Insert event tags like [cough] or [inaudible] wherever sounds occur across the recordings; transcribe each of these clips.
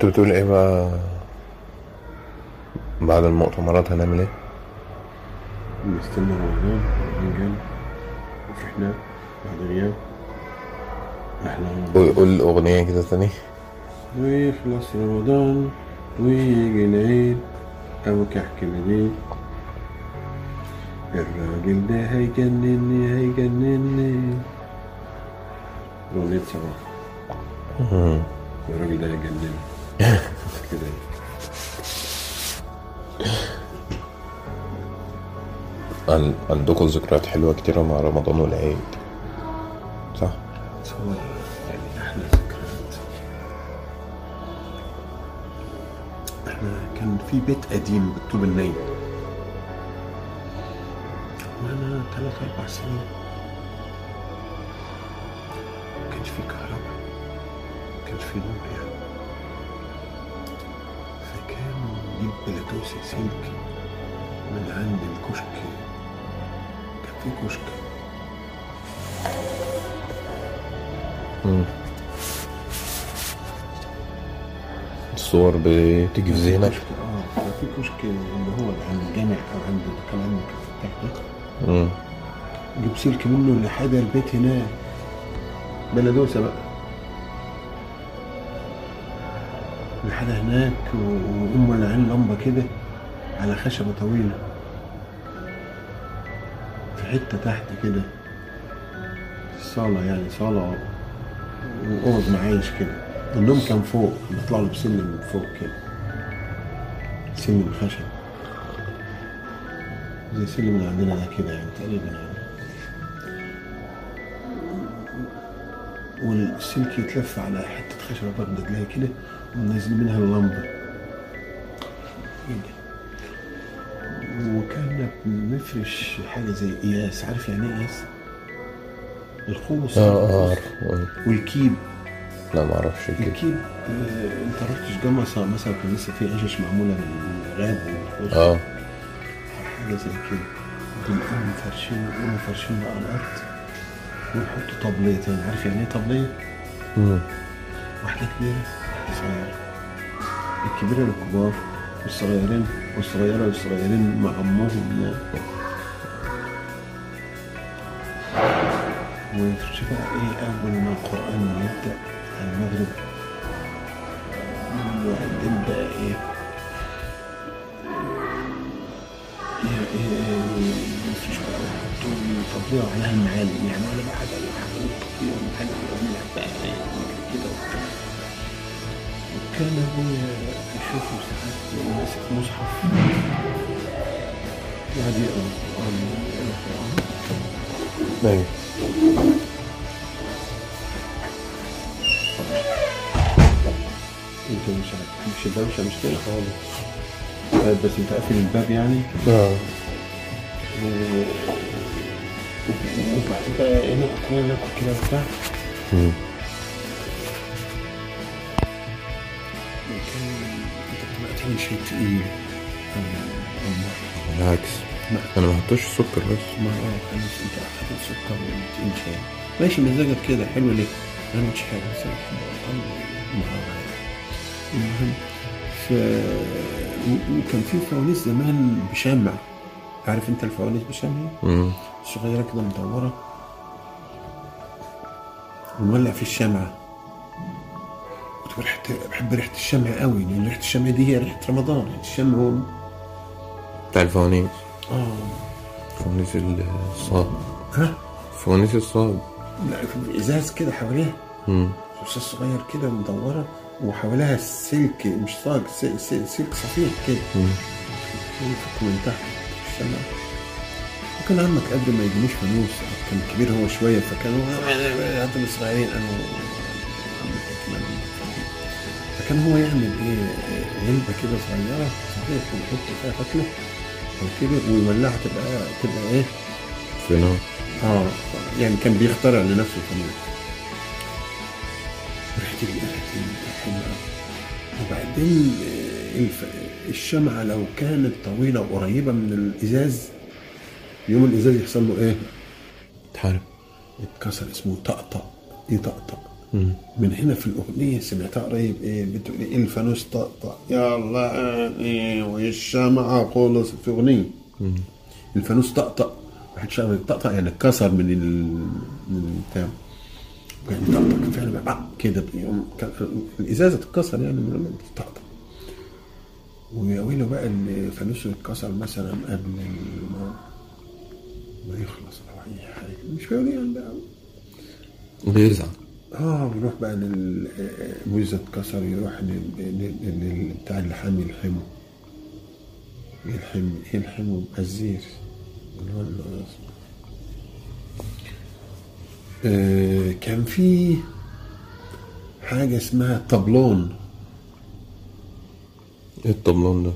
كنت بتقول إيه بقى؟ بعد المؤتمرات هنعمل إيه؟ نستنى رمضان ونجل وفرحنا بعد غياب إحنا قول الأغنية كده تاني. ويخلص رمضان ويجي العيد. أو كحك مدين الراجل ده هيجنني هيجنني. أغنية صباح. الراجل ده هيجنني. عن- عندكم ذكريات حلوة كتيرة مع رمضان والعيد. صح؟ يعني أحلى ذكريات إحنا كان في بيت قديم بالطوب النايم وأنا ثلاث أربع سنين. ما كانش في كهرباء. ما كانش في نور يعني. فكان يجيب بلاتوسي سلك من عند الكشك. كان في كشك. الصور بتيجي في ذهنك؟ كشك آه في كشك اللي هو عند الجامع أو عند كان عند تحت مم. جيب سلك منه لحد البيت هناك. بلدوسة بقى. لحد هناك وهم العين لمبه كده على خشبة طويلة في حتة تحت كده. الصاله يعني صالة وأوض معايش كده. النوم كان فوق بيطلع له بسلم من فوق كده. سلم خشب زي سلم اللي عندنا ده كده يعني تقريبا يعني. والسلك يتلف على حتة خشبة برضه تلاقي كده. ونازل منها اللمبة. كده. وكنا بنفرش حاجة زي قياس عارف يعني إيه قياس؟ الخوص آه آه. والكيب. لا ما أعرفش الكيب. آه، أنت رحتش جمصة مثلا كان لسه في عشش معمولة بالغاب والخوص. آه. حاجة زي كده. بنقوم فرشين نقوم فرشين على الأرض ونحط طبليتين عارف يعني إيه طبلية؟ واحدة كبيرة. واحدة صغيرة الكبيرة للكبار والصغيرين والصغيرة للصغيرين مع أمهم يعني. بقى إيه أول ما القرآن يبدأ المغرب إيه إيه إيه إيه بقى يحطوا طبيعة عليها المعالم يعني ولا بقى حاجة ولا حاجة طبيعة ولا حاجة ولا بقى كده وبتاع وكان أبويا يشوفه ساعات ماسك مصحف. قاعد يقرا يقرا القرآن أيوه. أنت مش مش الدوشة مش كده خالص. آه، بس أنت قافل الباب يعني؟ آه. و- وبعد بقى هنا ناكل كده وبتاع. بالعكس أنا ما حطيتش سكر بس ما آه خلاص انت حاطط سكر وتقيل ماشي مزاجك كده حلو ليه؟ أنا مش حاجة بس المهم ف وكان في فوانيس زمان بشمع عارف انت الفوانيس بشمع؟ مم. صغيرة كده مدورة ونولع في الشمعة كنت بريحة بحب ريحة الشمع قوي لأن ريحة الشمع دي هي ريحة رمضان ريحة الشمع هو بتاع الفوانيس آه فوانيس الصاج ها فوانيس الصاج لا في ازاز كده حواليها مم. ازاز صغير كده مدورة وحواليها سلك مش صاج سلك صفيح كده. ينفك من تحت الشمع وكان عمك قبل ما يجيبوش فانوس كان كبير هو شوية فكانوا هاتوا صغيرين كمان فكان هو يعمل إيه؟ علبة كده صغيرة صحيح ويحط فيها فتلة أو كده ويولعها تبقى تبقى إيه؟ في نار آه يعني كان بيخترع لنفسه ريحة القرد حلوة أوي. وبعدين آه، الشمعة لو كانت طويلة وقريبة من الإزاز يوم الإزاز يحصل له إيه؟ اتحرق. يتكسر اسمه طقطق. يطقطق من هنا في الأغنية سمعتها قريب إيه بتقول إيه الفانوس طقطق يلا إيه والشمعة خلص في أغنية. الفانوس طقطق واحد شغل طقطق يعني اتكسر من ال من البتاع. يعني طقطق فعلا كده الإزازة تتكسر يعني من لما بتطقطق ويا ويله بقى الفانوس اتكسر مثلا قبل ما يخلص أو أي حاجة. مش فاهم يعني بقى. بيزعل آه بيروح بقى للموزة اتكسر يروح لل- بتاع اللحام يلحمه. يلحم يلحمه بأزير. اللي آه كان في حاجة اسمها طبلون. إيه الطبلون ده؟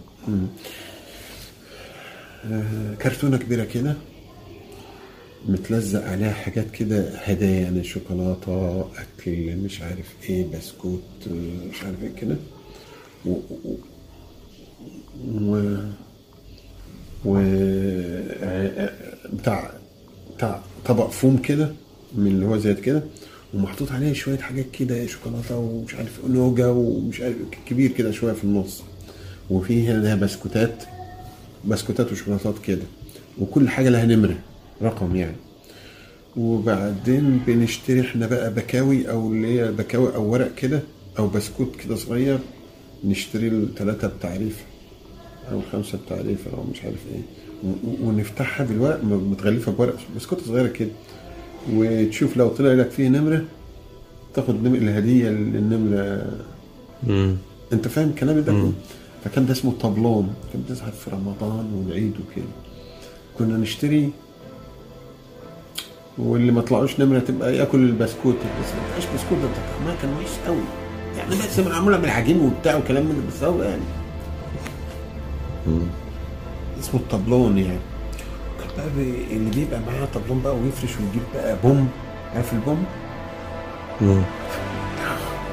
آه، كرتونة كبيرة كده. متلزق عليها حاجات كده هدايا يعني شوكولاتة أكل مش عارف إيه بسكوت مش عارف إيه كده. و, و, و, بتاع بتاع طبق فوم كده من اللي هو زي كده ومحطوط عليه شوية حاجات كده شوكولاتة ومش عارف نوجا ومش عارف كبير كده شوية في النص. وفي هنا بسكوتات بسكوتات وشوكولاتات كده. وكل حاجة لها نمرة. رقم يعني. وبعدين بنشتري إحنا بقى بكاوي أو اللي هي بكاوي أو ورق كده أو بسكوت كده صغير نشتري الثلاثه بتعريف أو خمسة بتعريف أو مش عارف إيه. ونفتحها بالورق م- متغلفة بورق بسكوت صغيرة كده. وتشوف لو طلع لك فيه نمرة تاخد نمرة الهدية النمره مم. أنت فاهم الكلام ده؟ فكان ده اسمه طبلون. كان بيظهر في رمضان والعيد وكده. كنا نشتري واللي ما طلعوش نمرة تبقى ياكل البسكوت. بس ما تبقاش بسكوت ده طعمها كان وحش قوي. يعني بس معموله من العجين وبتاع وكلام من بس هو يعني. اسمه الطبلون يعني. كان بقى بي- اللي بيبقى معاه طبلون بقى ويفرش ويجيب بقى بوم. عارف البوم؟ مم.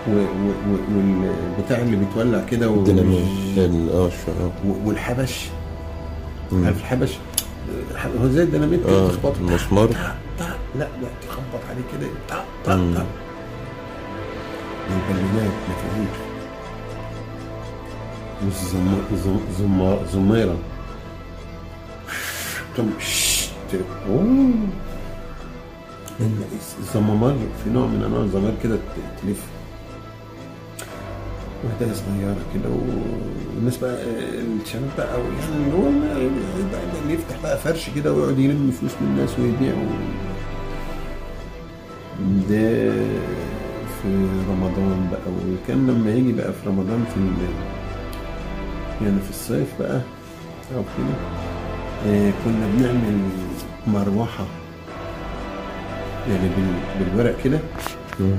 و- و- والبتاع اللي بيتولع كده و- الديناميت. آه و- والحبش. عارف الحبش؟ هو زي الديناميت كده آه، تخبطه المسمار. لا لا تخبط عليه كده طع طع مم. طع والبالونات مفاهيم والزميرة تم أوه. الزمامار في نوع من أنواع الزمامار كده تلف. وهدايا صغيرة كده والناس بقى الشباب بقى يعني اللي هو ما- اللي يفتح بقى فرش كده ويقعد يلم فلوس من الناس ويبيع و- ده في رمضان بقى وكان لما يجي بقى في رمضان في يعني في الصيف بقى أو كده آه، كنا بنعمل مروحة يعني بال- بالورق كده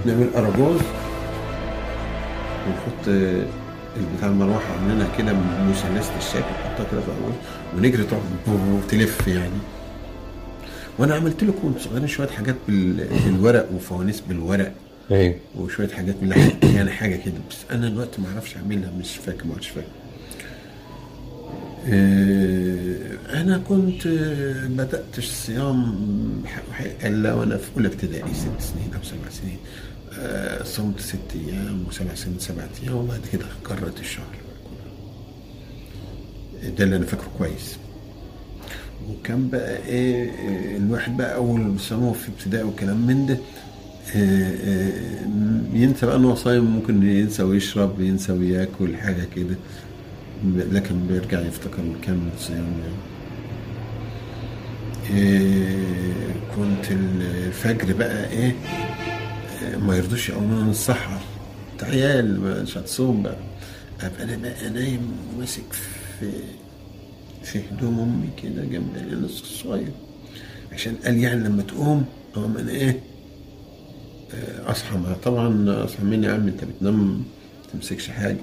نعمل أراجوز ونحط البتاع المروحة عاملينها كده مثلثة الشكل نحطها كده في ونجري تقعد تلف يعني. وأنا عملت لكم وانتوا صغيرين شوية حاجات بال- بالورق وفوانيس بالورق. أيوه. وشوية حاجات باللحم يعني حاجة كده. بس أنا دلوقتي ما أعرفش أعملها مش فاكر ما عادش فاكر. آه، أنا كنت آه، بدأت الصيام إلا وأنا في أولى ابتدائي ست سنين أو سبع سنين. آه، صمت ست أيام وسبع سنين سبعة أيام وبعد كده قررت الشهر ده اللي أنا فاكره كويس. وكان بقى إيه آه، الواحد بقى أول ما في ابتدائي وكلام من ده آه، آه، ينسى بقى إن هو صايم ممكن ينسى ويشرب ينسى وياكل حاجة كده. لكن بيرجع يفتكر ويكمل صيام يعني. إيه كنت الفجر بقى إيه ما يرضوش يقومونا من السحر. انت عيال مش هتصوم بقى. أبقى أنا بقى نايم ماسك في في هدوم أمي كده جنب أنا الصغير. عشان قال يعني لما تقوم اقوم أنا إيه آه، أصحى. ما طبعا اصحى مني يا عم أنت بتنام ما تمسكش حاجة.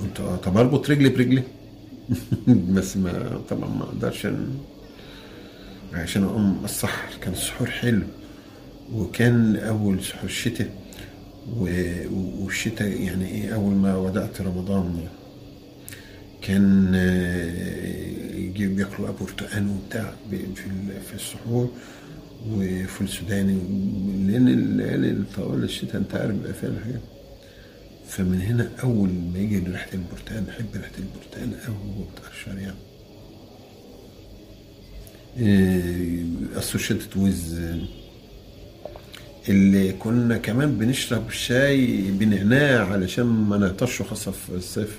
قلت آه طب أربط رجلي برجلي. [laughs] بس ما طبعا ما أقدرش عشان أقوم السحر كان السحور حلو وكان أول سحور الشتاء و- والشتاء يعني إيه أول ما بدأت رمضان يعني. كان آه، يجي بياكلوا بقى برتقال وبتاع في ال- في السحور وفول سوداني لأن الليالي الطوال الشتاء أنت عارف بقى فيها الحاجات. فمن هنا أول ما يجي ريحة البرتقال احب ريحة البرتقال قوي وهو بتقشر يعني اسوشيتد ويز اللي كنا كمان بنشرب شاي بنعناع علشان ما نعطش خاصة في الصيف.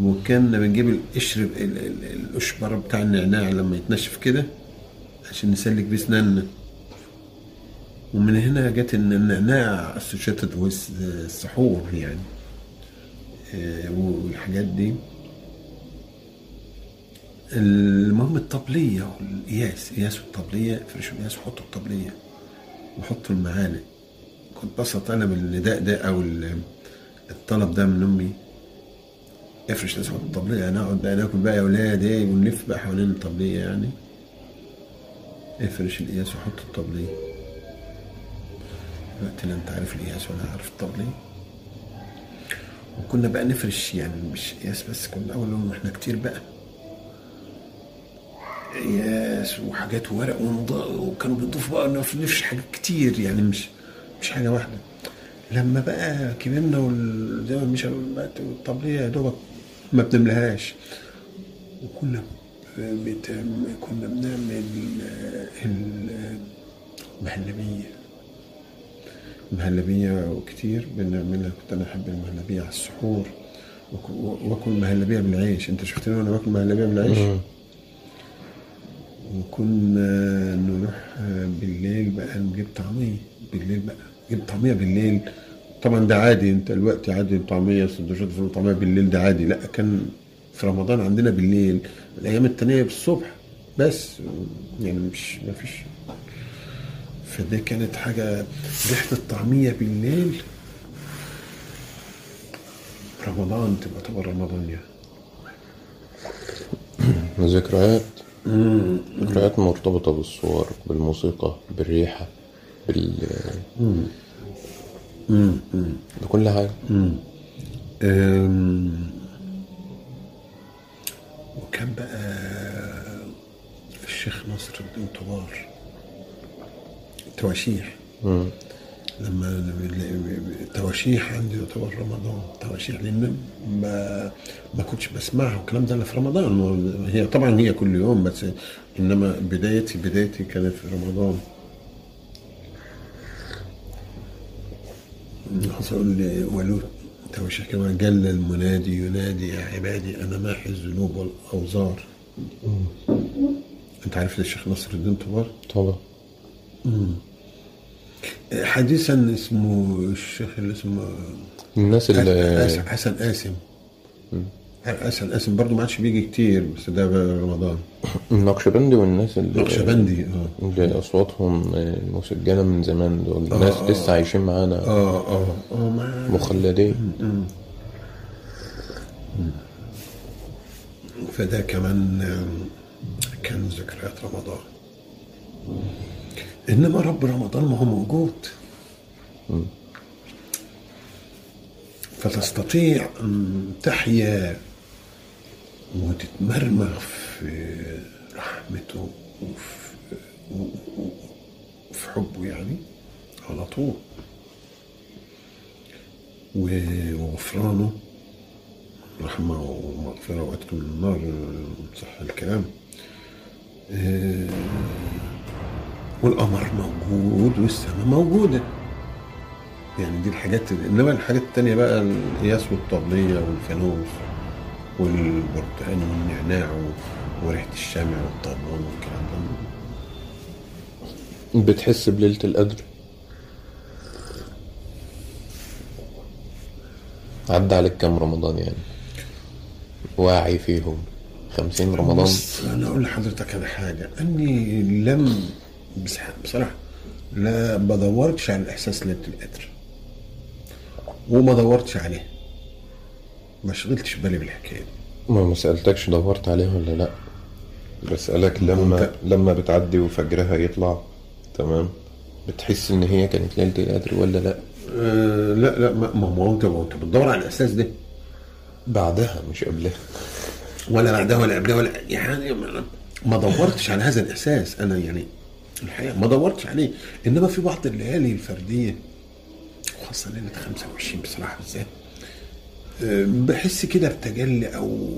وكنا بنجيب القشر ال- ال- القشبر بتاع النعناع لما يتنشف كده عشان نسلك بيه اسناننا ومن هنا جت إن النعناع اسوشيتد ويز السحور يعني. آه، والحاجات دي. المهم الطبلية والقياس قياس الطبلية فرشوا القياس وحطوا الطبلية. وحطوا المعالق كنت بسط أنا بالنداء ده أو ال- الطلب ده من أمي افرش ناس الطبلية. نقعد بقى ناكل بقى يا ولاد إيه ونلف بقى حوالين الطبلية يعني. افرش القياس وحط الطبلية. دلوقتي لا أنت عارف القياس ولا عارف الطبلية. وكنا بقى نفرش يعني مش قياس بس كنا أول يوم إحنا كتير بقى. قياس وحاجات ورق وكانوا بيضيفوا بقى نف- نفرش حاجات كتير يعني مش مش حاجة واحدة. لما بقى كبرنا وال- زي ما مش الطبليه يا دوبك ما بنملهاش وكنا بت... كنا بنعمل ال- المهلبيه المهلبيه كتير بنعملها. كنت أنا أحب المهلبية على السحور. وآكل مهلبية بالعيش. أنت شفتني وأنا باكل مهلبية بالعيش؟ وكنا نروح بالليل بقى نجيب طعمية. بالليل بقى. نجيب طعمية بالليل. طبعا ده عادي انت الوقت عادي طعمية سندوتشات فول طعمية بالليل ده عادي. لا كان في رمضان عندنا بالليل الأيام التانية بالصبح بس. يعني مش ما فيش فدي كانت حاجة ريحة الطعمية بالليل. رمضان تبقى طبعا رمضان يعني [clears throat] ذكريات. ذكريات مرتبطة بالصور بالموسيقى بالريحة بال بكل حاجة. أم، وكان بقى الشيخ ناصر الدين طوار تواشيح لما التواشيح عندي يعتبر رمضان تواشيح لأن ما ما كنتش بسمعها والكلام ده إلا في رمضان. هي طبعا هي كل يوم بس إنما بدايتي بدايتي كانت في رمضان. حصل لي ولو تواشيح كمان جل المنادي ينادي يا عبادي أنا ماحي الذنوب والأوزار. أنت عارف الشيخ ناصر الدين طوار طبعا. حديثا اسمه الشيخ اللي اسمه الناس اللي حسن قاسم. حسن قاسم برضه ما عادش بيجي كتير بس ده رمضان. النقشبندي والناس اللي نقشبندي آه. اللي أصواتهم مسجلة من زمان دول. ناس لسه عايشين معانا. آه آه. آه مخلدين. فده كمان كان ذكريات رمضان. إنما رب رمضان ما هو موجود. فتستطيع ان تحيا وتتمرمغ في رحمته وفي, وفي حبه يعني على طول. وغفرانه رحمة ومغفرة وأتكم من النار صح الكلام. آه، والقمر موجود والسماء موجودة. يعني دي الحاجات إنما الحاجات التانية بقى القياس والطبلية والفانوس والبرتقال والنعناع وريحة الشمع والطبلون والكلام ده. بتحس بليلة القدر؟ عدى عليك كام رمضان يعني؟ واعي فيهم. خمسين رمضان. بص أنا أقول لحضرتك على حاجة. أني لم بصراحة لا ما دورتش على الإحساس ليلة القدر. وما دورتش عليه. ما شغلتش بالي بالحكاية دي. ما ما سألتكش دورت عليه ولا لأ؟ بسألك لما أنت- لما بتعدي وفجرها يطلع تمام؟ بتحس إن هي كانت ليلة القدر ولا لأ؟ أه لأ لأ ما هو انت ما أنت بتدور على الاحساس ده. بعدها مش قبلها. ولا بعدها ولا قبلها ولا يعني ما- دورتش على هذا الاحساس أنا يعني الحقيقة ما دورتش عليه. إنما في بعض الليالي الفردية وخاصه ليلة 25 بصراحة بالذات بحس كده بتجلي أو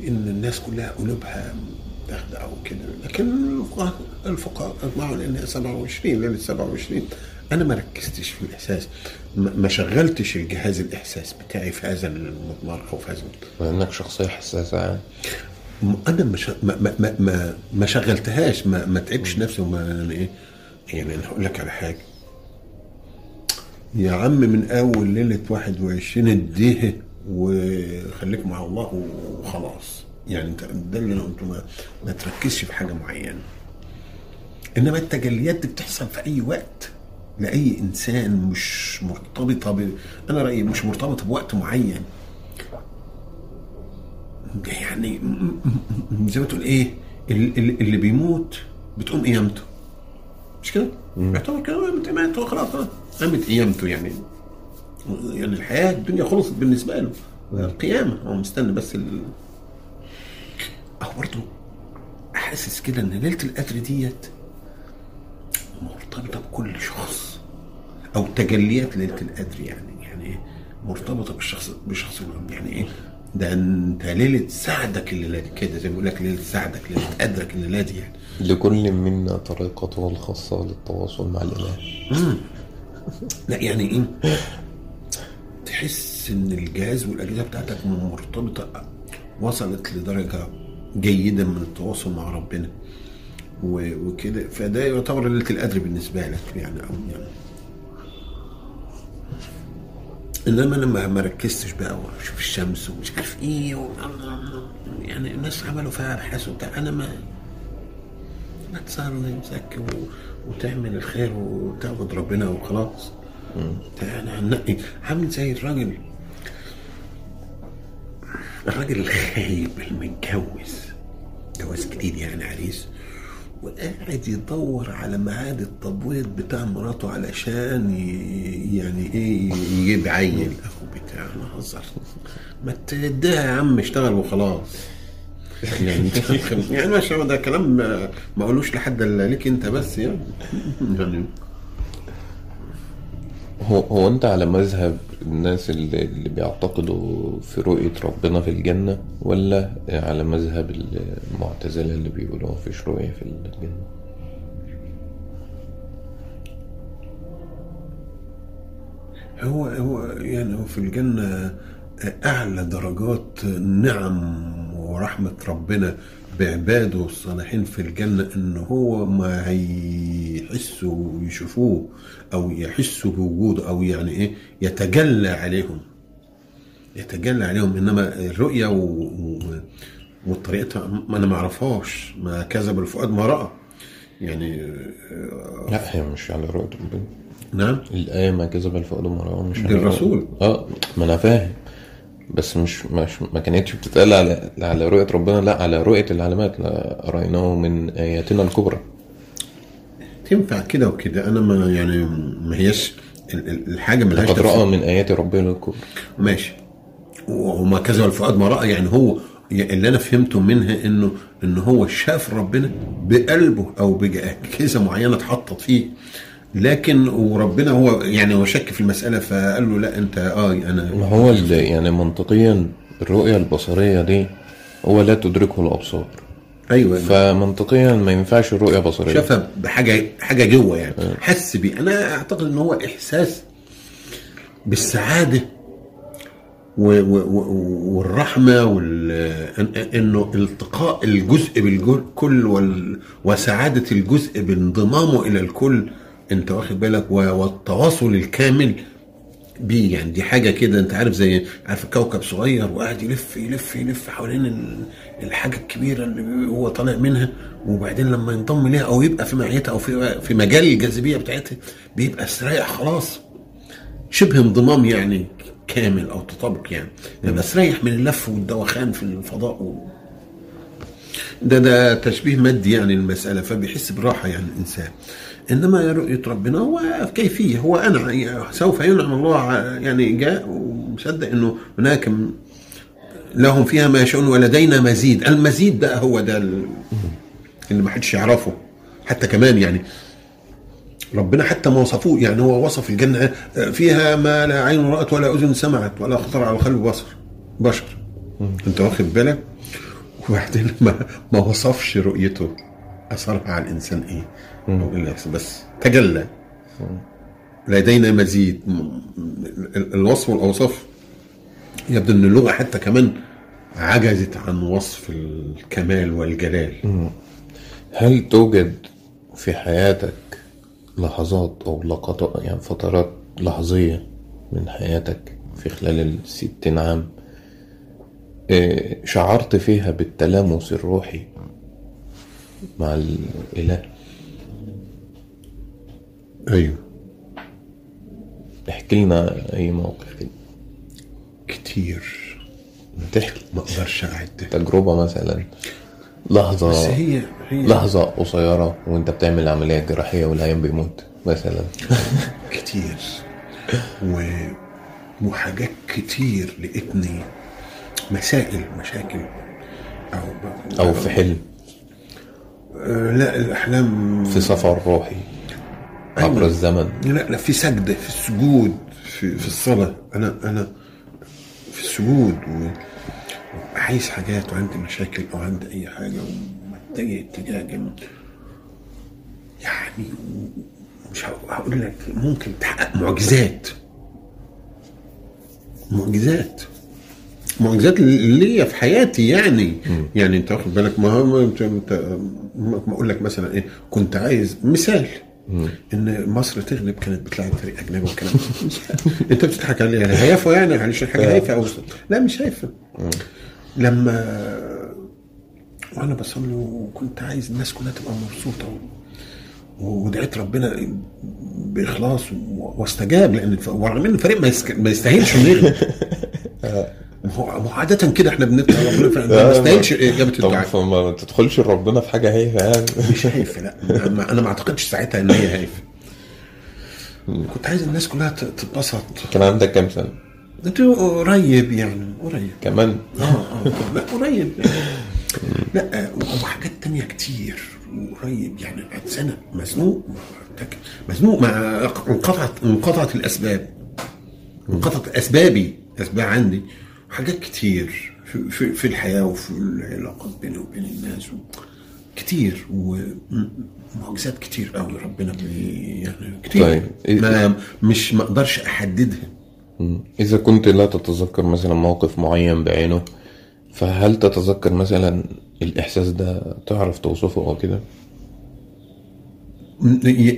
إن الناس كلها قلوبها داخله أو كده. لكن الفقهاء الفقهاء اجمعوا لأن 27 ليلة 27 أنا ما ركزتش في الإحساس. ما شغلتش الجهاز الإحساس بتاعي في هذا المضمار أو في هذا مع انك شخصية حساسة يعني؟ أنا مش ما ما ما ما, ما شغلتهاش. ما ما تعبش نفسي وما إيه. يعني أنا هقول لك على حاجة. يا عم من أول ليلة 21 اديه وخليك مع الله وخلاص. يعني انت ده اللي أنا قلته ما, ما تركزش في حاجة معينة. إنما التجليات دي بتحصل في أي وقت لأي إنسان مش مرتبطة ب... أنا رأيي مش مرتبطة بوقت معين. يعني زي ما تقول إيه ال- ال- اللي بيموت بتقوم قيامته. مش كده؟ يعتبر كده قامت قيامته خلاص قامت قيامته يعني. يعني الحياة الدنيا خلصت بالنسبة له. القيامة. هو مستني بس ال... أو برضه حاسس كده إن ليلة القدر ديت مرتبطة بكل شخص. أو تجليات ليلة القدر يعني. يعني إيه؟ مرتبطة بالشخص بشخص يعني إيه؟ ده أنت ليلة سعدك الليلة دي كده زي ما بيقول لك ليلة سعدك ليلة قدرك الليلة دي يعني. لكل منا طريقته الخاصة للتواصل مع الإله. لا يعني إيه؟ تحس إن الجهاز والأجهزة بتاعتك مرتبطة وصلت لدرجة جيدة من التواصل مع ربنا وكده فده يعتبر ليله القدر بالنسبة لك يعني أو يعني إنما أنا ما ركزتش بقى وأشوف الشمس ومش عارف إيه. يعني الناس عملوا فيها أبحاث وبتاع أنا ما ما تصلي. وتعمل الخير وتعبد ربنا وخلاص أنا هنقي عامل زي الراجل الراجل الخايب المتجوز. جواز جديد يعني عريس. وقاعد يدور على ميعاد التبويض بتاع مراته علشان يعني إيه يجيب عيل. أخو بتاع أنا هزر ما تديها يا عم اشتغل وخلاص. يعني [laughs] يعني ماشي ده كلام ما اقولوش لحد ليك أنت بس يعني هو هو انت على مذهب الناس اللي, اللي بيعتقدوا في رؤية ربنا في الجنة ولا على مذهب المعتزلة اللي بيقولوا مفيش رؤية في الجنة؟ هو هو يعني هو في الجنة أعلى درجات نعم ورحمة ربنا بعباده الصالحين في الجنة إن هو ما هيحسوا ويشوفوه أو يحسوا بوجوده أو يعني إيه يتجلى عليهم. يتجلى عليهم. إنما الرؤية و... و... والطريقة ما أنا ما أعرفهاش. ما كذب الفؤاد ما رأى. يعني آه، لا هي مش على رؤية ربنا نعم. الآية ما كذب الفؤاد ما رأى مش على الرسول. آه ما أنا فاهم. بس مش مش ما كانتش بتتقال على على رؤية ربنا لا على رؤية العلامات. لا رأيناه من آياتنا الكبرى. تنفع كده وكده. أنا ما يعني ما هيش ال- ال- الحاجة لقد رأى تفسير. من آيات ربنا الكبرى. ماشي. وما كذب الفؤاد ما رأى يعني هو اللي أنا فهمته منها إنه إن هو شاف ربنا بقلبه أو باجهزه معينة اتحطت فيه. لكن وربنا هو يعني هو شك في المسألة فقال له لا أنت آه أنا ما هو يعني منطقيا الرؤية البصرية دي هو لا تدركه الأبصار. أيوه. فمنطقيا ما ينفعش الرؤية بصرية. شافها بحاجة حاجة جوه يعني. حس بيه. أنا أعتقد إن هو إحساس بالسعادة و- و- و- والرحمة وال إنه التقاء الجزء بالكل وسعادة الجزء بانضمامه إلى الكل انت واخد بالك والتواصل الكامل بيه يعني دي حاجة كده انت عارف زي عارف كوكب صغير وقاعد يلف يلف يلف حوالين ال- الحاجة الكبيرة اللي هو طالع منها وبعدين لما ينضم ليها أو يبقى في معيتها أو في في مجال الجاذبية بتاعتها بيبقى استريح خلاص. شبه انضمام يعني كامل أو تطابق يعني. يبقى استريح من اللف والدوخان في الفضاء و... ده ده تشبيه مادي يعني المسألة فبيحس براحة يعني الإنسان. إنما رؤية ربنا هو كيفية. هو أنا سوف ينعم الله يعني جاء ومصدق إنه هناك لهم فيها ما يشاءون ولدينا مزيد. المزيد ده هو ده ال- اللي ما حدش يعرفه. حتى كمان يعني ربنا حتى ما وصفوه يعني هو وصف الجنة فيها ما لا عين رأت ولا أذن سمعت ولا خطر على قلب بصر بشر. أنت واخد بالك؟ وبعدين ما, ما وصفش رؤيته. أثرها على الإنسان إيه؟ بس تجلى. لدينا مزيد الوصف والأوصاف. يبدو أن اللغة حتى كمان عجزت عن وصف الكمال والجلال. هل توجد في حياتك لحظات أو لقطات يعني فترات لحظية من حياتك في خلال الستين عام آه، شعرت فيها بالتلامس الروحي مع الإله؟ أيوه. احكي لنا أي موقف. كده كتير. تحكي ما أقدرش أعد. تجربة مثلا. لحظة. بس هي هي لحظة قصيرة وأنت بتعمل عملية جراحية والعيان بيموت مثلا. [laughs] كتير. و... وحاجات كتير لقيتني مسائل مشاكل. أو أو في حلم. آه، لا الأحلام في سفر روحي. عبر أيوة. الزمن. لا لا في سجده في السجود في في الصلاة. أنا أنا في السجود و... عايز حاجات وعندي مشاكل أو عندي أي حاجة ومتجه اتجاه جامد يعني مش هق- هقول لك ممكن تحقق معجزات. معجزات. معجزات ليا في حياتي يعني. يعني أنت واخد بالك ما أنت ما أقول لك مثلا إيه كنت عايز مثال. إن مصر تغلب كانت بتلعب فريق أجنبي والكلام ده. [laughs] أنت بتضحك عليها. هيافه يعني علشان حاجة هايفه أو لا مش هايفه لما وأنا بصلي وكنت عايز الناس كلها تبقى مبسوطة ودعيت ربنا بإخلاص واستجاب لأن ورغم إن الفريق ما يستاهلش إنه يغلب. ما [laughs] هو عادة كده إحنا بندعي ربنا ما [laughs] يستاهلش إجابة طب الدعاء. فما تدخلش ربنا في حاجة هي يعني. مش هايفة لا. أنا ما أعتقدش ساعتها إن هي هايفة. كنت عايز الناس كلها تتبسط. كان عندك كام سنة؟ أنت قريب يعني قريب. كمان؟ آه آه لا قريب. لا وحاجات تانية كتير. قريب يعني بعد سنة. مزنوق. مزنوق مع انقطعت انقطعت الأسباب. انقطعت أسبابي أسباب عندي. حاجات كتير في, في, في الحياة وفي العلاقات بيني وبين الناس و... كتير ومعجزات كتير قوي ربنا بي يعني كتير طيب. ما مش ما أقدرش احددها. إذا كنت لا تتذكر مثلا موقف معين بعينه فهل تتذكر مثلا الإحساس ده تعرف توصفه أو كده؟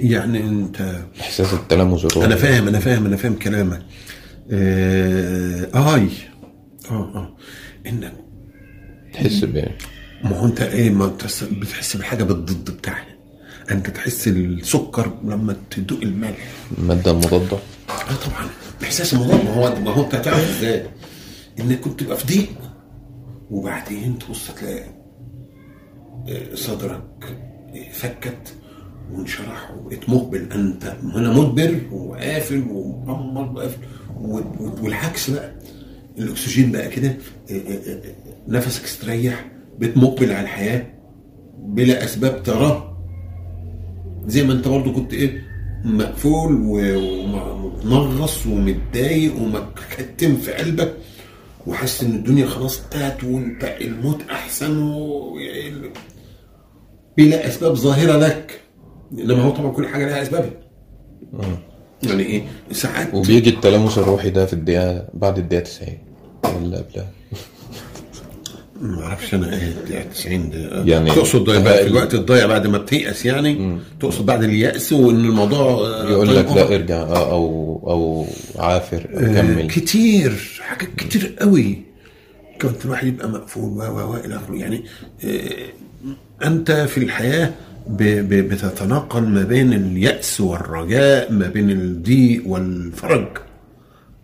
يعني أنت إحساس التلامس الروحي أنا فاهم أنا فاهم أنا فاهم كلامك آه آي آه آه. انك تحس بإيه؟ ما هو أنت إيه ما بتحس بحاجة بالضد بتاعها. أنت تحس السكر لما تدوق الملح المادة المضادة آه طبعا. إحساس الموضوع ما هو ما هو أنت هتعرف إزاي؟ إنك كنت تبقى في ضيق وبعدين تبص تلاقي آه، صدرك آه، فكت وانشرح وبقيت مقبل أنت هنا مدبر وقافل ومغمض وقافل والعكس بقى. الأكسجين بقى كده آه، آه، آه، نفسك استريح بقيت مقبل على الحياة بلا أسباب تراه زي ما انت برضو كنت إيه مقفول ومتنغص ومتضايق ومكتم في قلبك وحاسس إن الدنيا خلاص انتهت وانت الموت أحسن. بلا أسباب ظاهرة لك إنما هو طبعا كل حاجة لها أسبابها. يعني إيه؟ ساعات. وبيجي التلامس الروحي ده في الدقيقة بعد الدقيقة 90 ولا قبلها؟ ما أعرفش أنا إيه الدقيقة 90 ده. يعني تقصد بقى في. الوقت الضايع بعد ما بتيأس يعني؟ تقصد بعد اليأس وإن الموضوع آه، يقول لك طيب لا ارجع آه، أو أو عافر آه، كمل. كتير حاجات كتير قوي. كنت الواحد يبقى مقفول و و و إلى آخره. يعني آه، أنت في الحياة ب- ب- بتتنقل ما بين اليأس والرجاء ما بين الضيق والفرج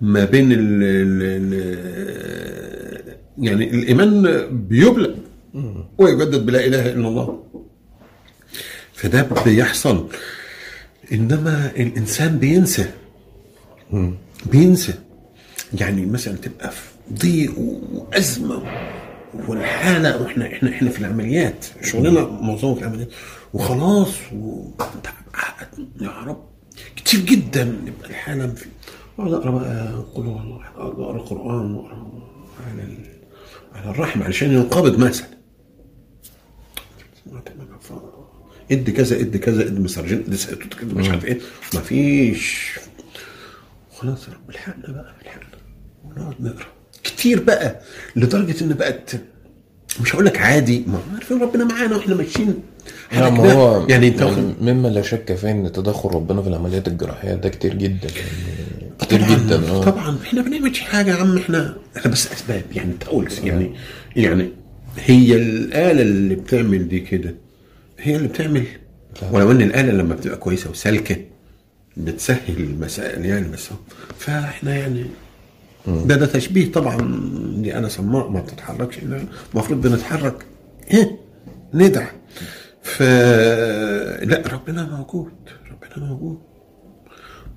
ما بين ال ال يعني الإيمان بيبلغ ويجدد بلا إله إلا الله. فده بيحصل. إنما الإنسان بينسى. بينسى. يعني مثلا تبقى في ضيق وأزمة والحالة وإحنا إحنا إحنا في العمليات. شغلنا معظمه في العمليات وخلاص و... يا رب. كتير جدا يبقى الحالة في أقعد أقرأ بقى قل أقرأ قرآن وأقرأ على ال... على الرحم علشان ينقبض مثلا. ادي كذا ادي كذا ادي مسرجين سيتوت كده مش عارف إيه. مفيش خلاص يا رب الحقنا بقى الحقنا ونقعد نقرأ. كتير بقى لدرجة ان بقت مش هقول لك عادي ما عارفين ربنا معانا وإحنا ماشيين. لا ما. هو يعني انت يعني مما لا شك فيه إن تدخل ربنا في العمليات الجراحية ده كتير جدا يعني كتير طبعا جدا آه. طبعا. إحنا ما بنعملش حاجة يا عم إحنا إحنا بس أسباب يعني قلت يعني يعني هي الآلة اللي بتعمل دي كده هي اللي بتعمل. ولو إن الآلة لما بتبقى كويسة وسالكة بتسهل المسائل يعني بس فإحنا يعني ده ده تشبيه طبعا دي أنا صماء ما بتتحركش المفروض بنتحرك إيه؟ ندعى. ف لا ربنا موجود ربنا موجود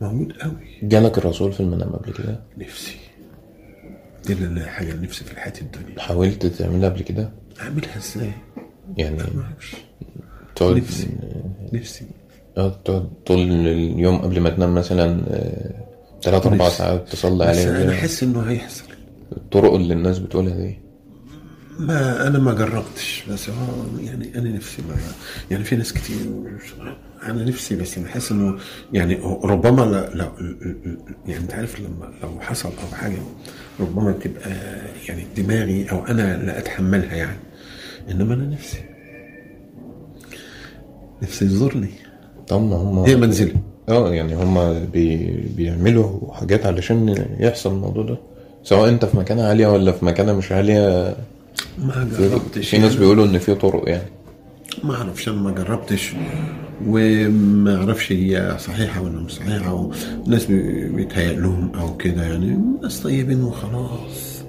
موجود قوي جالك الرسول في المنام قبل كده؟ نفسي. دي اللي حاجة نفسي في الحياة الدنيا. حاولت تعملها قبل كده؟ أعملها إزاي؟ يعني ما أعرفش. تقعد نفسي. نفسي. آه تقعد طول اليوم قبل ما تنام مثلا ثلاث أربع. ساعات تصلي بس عليه أنا وكده. احس إنه هيحصل الطرق اللي الناس بتقولها دي ما أنا ما جربتش بس هو يعني أنا نفسي ما يعني في ناس كتير أنا نفسي بس بحس إنه يعني ربما لا لا يعني أنت عارف لما لو حصل أو حاجة ربما تبقى يعني دماغي أو أنا لا أتحملها يعني إنما أنا نفسي نفسي يزورني طب ما هم هي منزلي آه يعني هم بي بيعملوا حاجات علشان يحصل الموضوع ده. سواء انت في مكانة عالية ولا في مكانة مش عالية ما جربتش في ناس يعني. بيقولوا إن في طرق يعني. ما أعرفش أنا ما جربتش وما أعرفش هي صحيحة ولا مش صحيحة وناس بي- بيتهيأ لهم أو كده يعني. ناس طيبين وخلاص.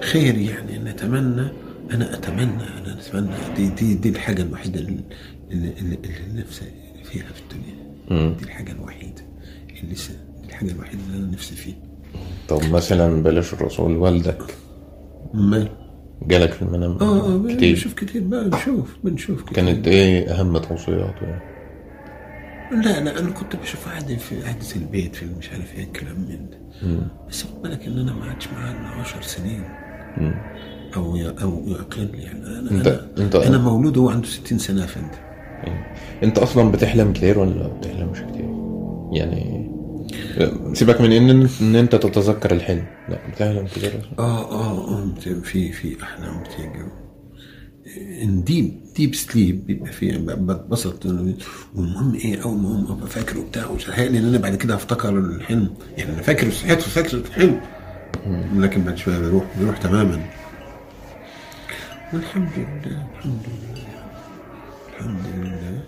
خير يعني نتمنى أنا أتمنى أنا أتمنى. دي دي دي الحاجة الوحيدة اللي, اللي اللي نفسي فيها في الدنيا. دي الحاجة الوحيدة اللي. دي الحاجة الوحيدة اللي أنا نفسي فيها. طب مثلا بلاش الرسول والدك؟ ما. جالك في المنام؟ آه آه كتير. بنشوف كتير بقى بنشوف بنشوف كتير. كانت إيه اهم توصياته يعني؟ لا لا أنا كنت بشوف قاعد في قعدة البيت في مش عارف إيه الكلام من ده. بس خد بالك إن أنا ما عادش معاه إلا 10 سنين. أو ي- أو يقل يعني. أنا أنت- أنا, أنت- أنا مولود وهو عنده 60 سنة يا فندم. أنت أصلا بتحلم كتير ولا بتحلمش كتير؟ يعني سيبك من إن إن أنت تتذكر الحلم. لا بتحلم كتير أصلاً. آه آه آه في في أحلام بتيجي in deep deep sleep بيبقى فيه ب- بتبسط والمهم إيه؟ اول ما اقوم أبقى فاكر وبتاع. وتهيألي إن أنا بعد كده هفتكر الحلم. يعني أنا فاكر صحيت وفاكر الحلم. لكن بعد شوية بيروح بيروح تماما. والحمد لله الحمد لله. öldürüldü